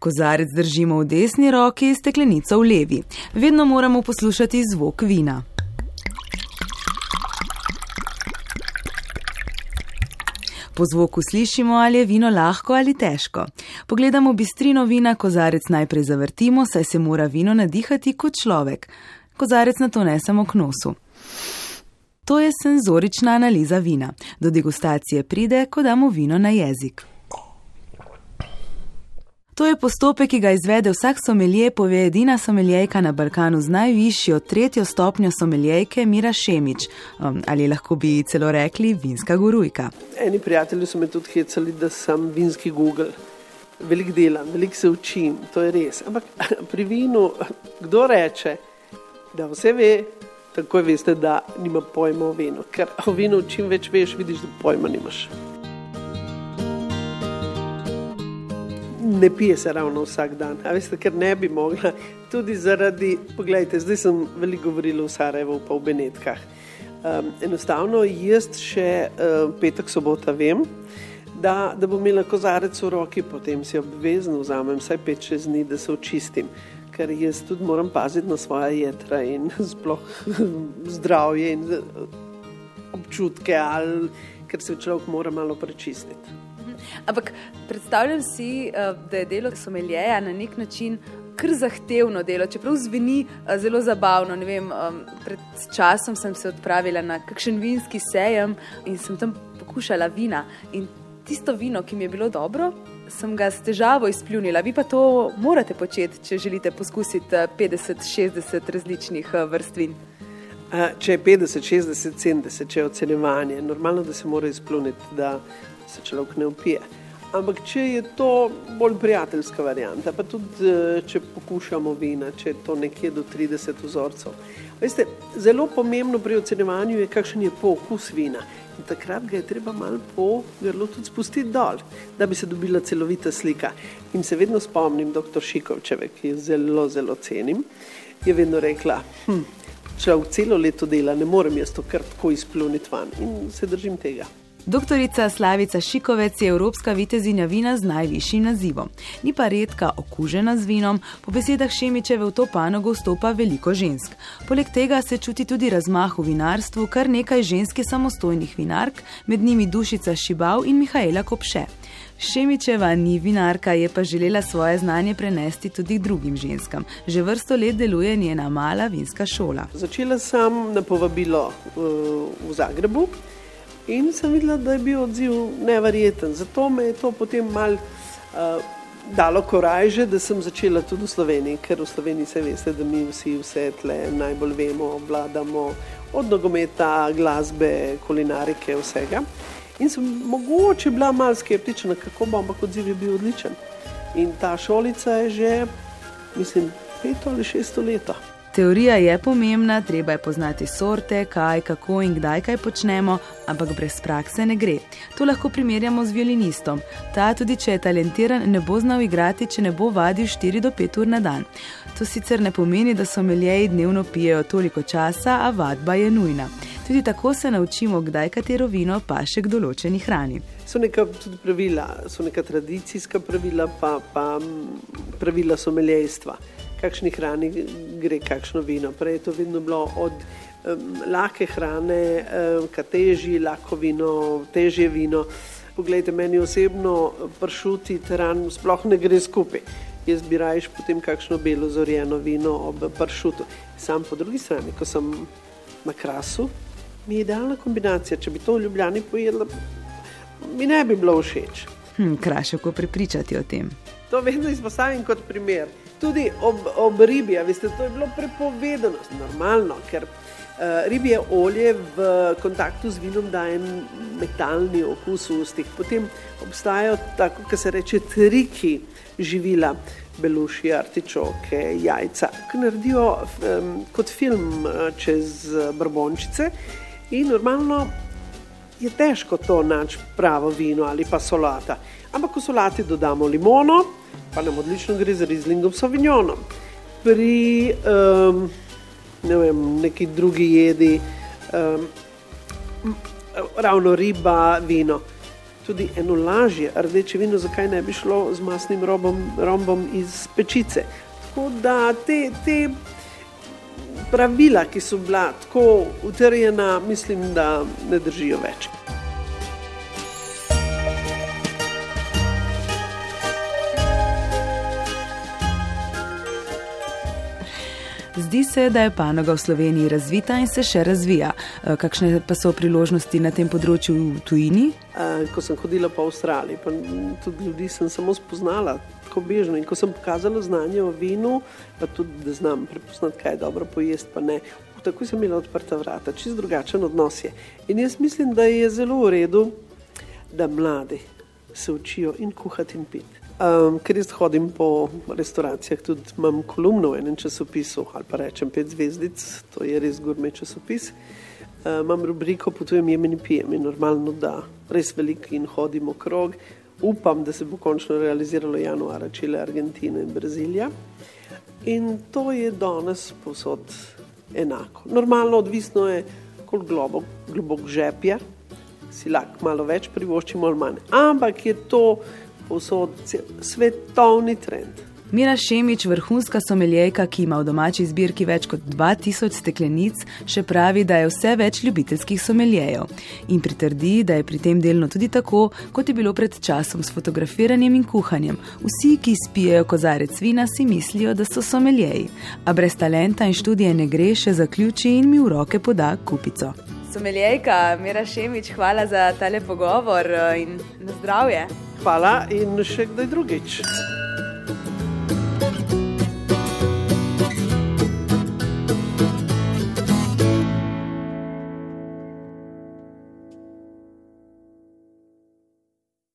Kozarec držimo v desni roki, steklenico v levi. Vedno moramo poslušati zvok vina. Po zvoku slišimo, ali je vino lahko ali težko. Pogledamo bistrino vina, kozarec najprej zavrtimo, saj se mora vino nadihati kot človek. Kozarec na to ne samo k nosu. To je senzorična analiza vina. Do degustacije pride, ko damo vino na jezik. To je postopek, ki ga izvede vsak somelje, pove edina someljejka na Balkanu z najvišjo tretjo stopnjo someljejke Mira Šemič, um, ali lahko bi celo rekli vinska gurujka. Eni prijatelji so me tudi hecali, da sem vinski Google. Veliko delam, veliko se učim, to je res. Ampak pri vinu, kdo reče, da vse ve, takoj veste, da nima pojma o vinu. Ker o vinu čim več veš, vidiš, da pojma nimaš. Ne pije se ravno vsak dan, a veste, ker ne bi mogla. Tudi zaradi, pogledajte, zdaj sem veliko govorila v Sarajevu, pa v Benetkah. Um, enostavno, jaz še um, petek, sobota vem, da, da bom imela kozarec v roki, potem si obvezno vzamem vsaj pet, šest dni, da se očistim. Ker jaz tudi moram paziti na svoje jedra in sploh zdravje in občutke, ali, ker se človek mora malo prečistiti. Ampak predstavljam si, eh, da je delo someljeja na nek način kar zahtevno delo, čeprav zveni eh, zelo zabavno. Vem, pred časom sem se odpravila na kakšen vinski sejem in sem tam pokušala vina. In tisto vino, ki mi je bilo dobro, sem ga s težavo izpljunila. Vi pa to morate početi, če želite poskusiti 50-60 eh, različnih vrst vin. Če je 50, 60, 70, če je ocenjevanje, je normalno, da se mora izpljuniti, da se človek ne upije. Ampak če je to bolj prijateljska varianta, pa tudi eh, če pokušamo vina, če je to nekje do 30 vzorcev. Veste, zelo pomembno pri ocenjevanju je, kakšen je pokus vina. In takrat ga je treba malo po grlu tudi spustiti dol, da bi se dobila celovita slika. In se vedno spomnim dr. Šikovčeve, ki jo zelo, zelo cenim, je vedno rekla, hm, če v celo leto dela, ne morem jaz to kar tako izpluniti van. In se držim tega. Doktorica Slavica Šikovec je evropska vitezinja vina z najvišjim nazivom. Ni pa redka okužena z vinom, po besedah Šemičeve v to panogo vstopa veliko žensk. Poleg tega se čuti tudi razmah v vinarstvu, kar nekaj ženskih samostojnih vinark, med njimi Dušica Šibav in Mihajla Kopše. Šemičeva ni vinarka, je pa želela svoje znanje prenesti tudi drugim ženskam. Že vrsto let deluje njena mala vinska šola. Začela sem na povabilo uh, v Zagrebu. In sem videla, da je bil odziv nevreten. Zato me je to potem mal uh, dalo korajže, da sem začela tudi v Sloveniji, ker v Sloveniji se veste, da mi vsi vse tle najbolj vemo, obvladamo od nogometa, glasbe, kulinarike, vsega. In sem mogoče bila mal skeptična, kako bo, ampak odziv je bil odličen. In ta šolica je že, mislim, peto ali šesto leto. Teorija je pomembna, treba je poznati sorte, kaj, kako in kdaj kaj počnemo, ampak brez prakse ne gre. To lahko primerjamo z violinistom. Ta, tudi če je talentiran, ne bo znal igrati, če ne bo vadil 4 do 5 ur na dan. To sicer ne pomeni, da so meljeji dnevno pijejo toliko časa, a vadba je nujna. Tudi tako se naučimo, kdaj katero vino pa še k določeni hrani. So neka tudi pravila, so neka tradicijska pravila, pa, pa pravila someljejstva kakšni hrani gre, kakšno vino. Prej je to vedno bilo od um, lahke hrane, um, ka težji, lahko vino, težje vino. Poglejte, meni osebno pršuti teran sploh ne gre skupaj. Jaz bi rajš potem kakšno belo zorjeno vino ob pršutu. Sam po drugi strani, ko sem na krasu, mi je idealna kombinacija. Če bi to v Ljubljani pojedla, mi ne bi bilo všeč. Hm, Kraško prepričati o tem. To vedno izpostavim kot primer tudi ob, ob ribi, veste, to je bilo prepovedano, normalno, ker uh, ribje olje v kontaktu z vinom daje metalni okus v ustih. Potem obstajajo tako, kar se reče, triki živila, beluši, artičoke, jajca, ki naredijo um, kot film uh, čez brbončice in normalno je težko to nač pravo vino ali pa solata. Ampak v solati dodamo limono, pa nam odlično gre z rizlingom savignonom. Pri um, ne vem, neki drugi jedi, um, ravno riba, vino. tudi eno lažje rdeče vino, zakaj ne bi šlo z masnim robom, rombom iz pečice. Tako da te, te pravila, ki so bila tako utrjena, mislim, da ne držijo več. Zdi se, da je panoga v Sloveniji razvita in se še razvija. Eh, kakšne pa so priložnosti na tem področju v tujini? Eh, ko sem hodila po Avstraliji, pa tudi ljudi sem samo spoznala tako bežno. In ko sem pokazala znanje o vinu, pa tudi da znam prepoznati, kaj je dobro pojesti, pa ne. Tako sem imela odprta vrata, čist drugačen odnos je. In jaz mislim, da je zelo v redu, da mladi se učijo in kuhati in piti. Um, ker jaz hodim po restauracijah, tudi imam kolumno v enem časopisu, ali pa rečem pet zvezdic, to je res gurme časopis. Um, imam rubriko Potujem jemen in pijem in normalno, da res veliko in hodim okrog. Upam, da se bo končno realiziralo januara Čile, Argentina in Brazilija. In to je danes posod enako. Normalno, odvisno je, koliko globok, globok žepja, si lahko malo več privoščimo ali manj. Ampak je to povsod svetovni trend. Mira Šemič, vrhunska someljejka, ki ima v domači zbirki več kot 2000 steklenic, še pravi, da je vse več ljubiteljskih someljejev in pritrdi, da je pri tem delno tudi tako, kot je bilo pred časom s fotografiranjem in kuhanjem. Vsi, ki spijejo kozarec vina, si mislijo, da so someljeji, a brez talenta in študije ne gre, še zaključi in mi v roke poda kupico. Someljejka, Mira Šemič, hvala za tale pogovor eh, in na zdravje. Hvala in še kdaj drugič.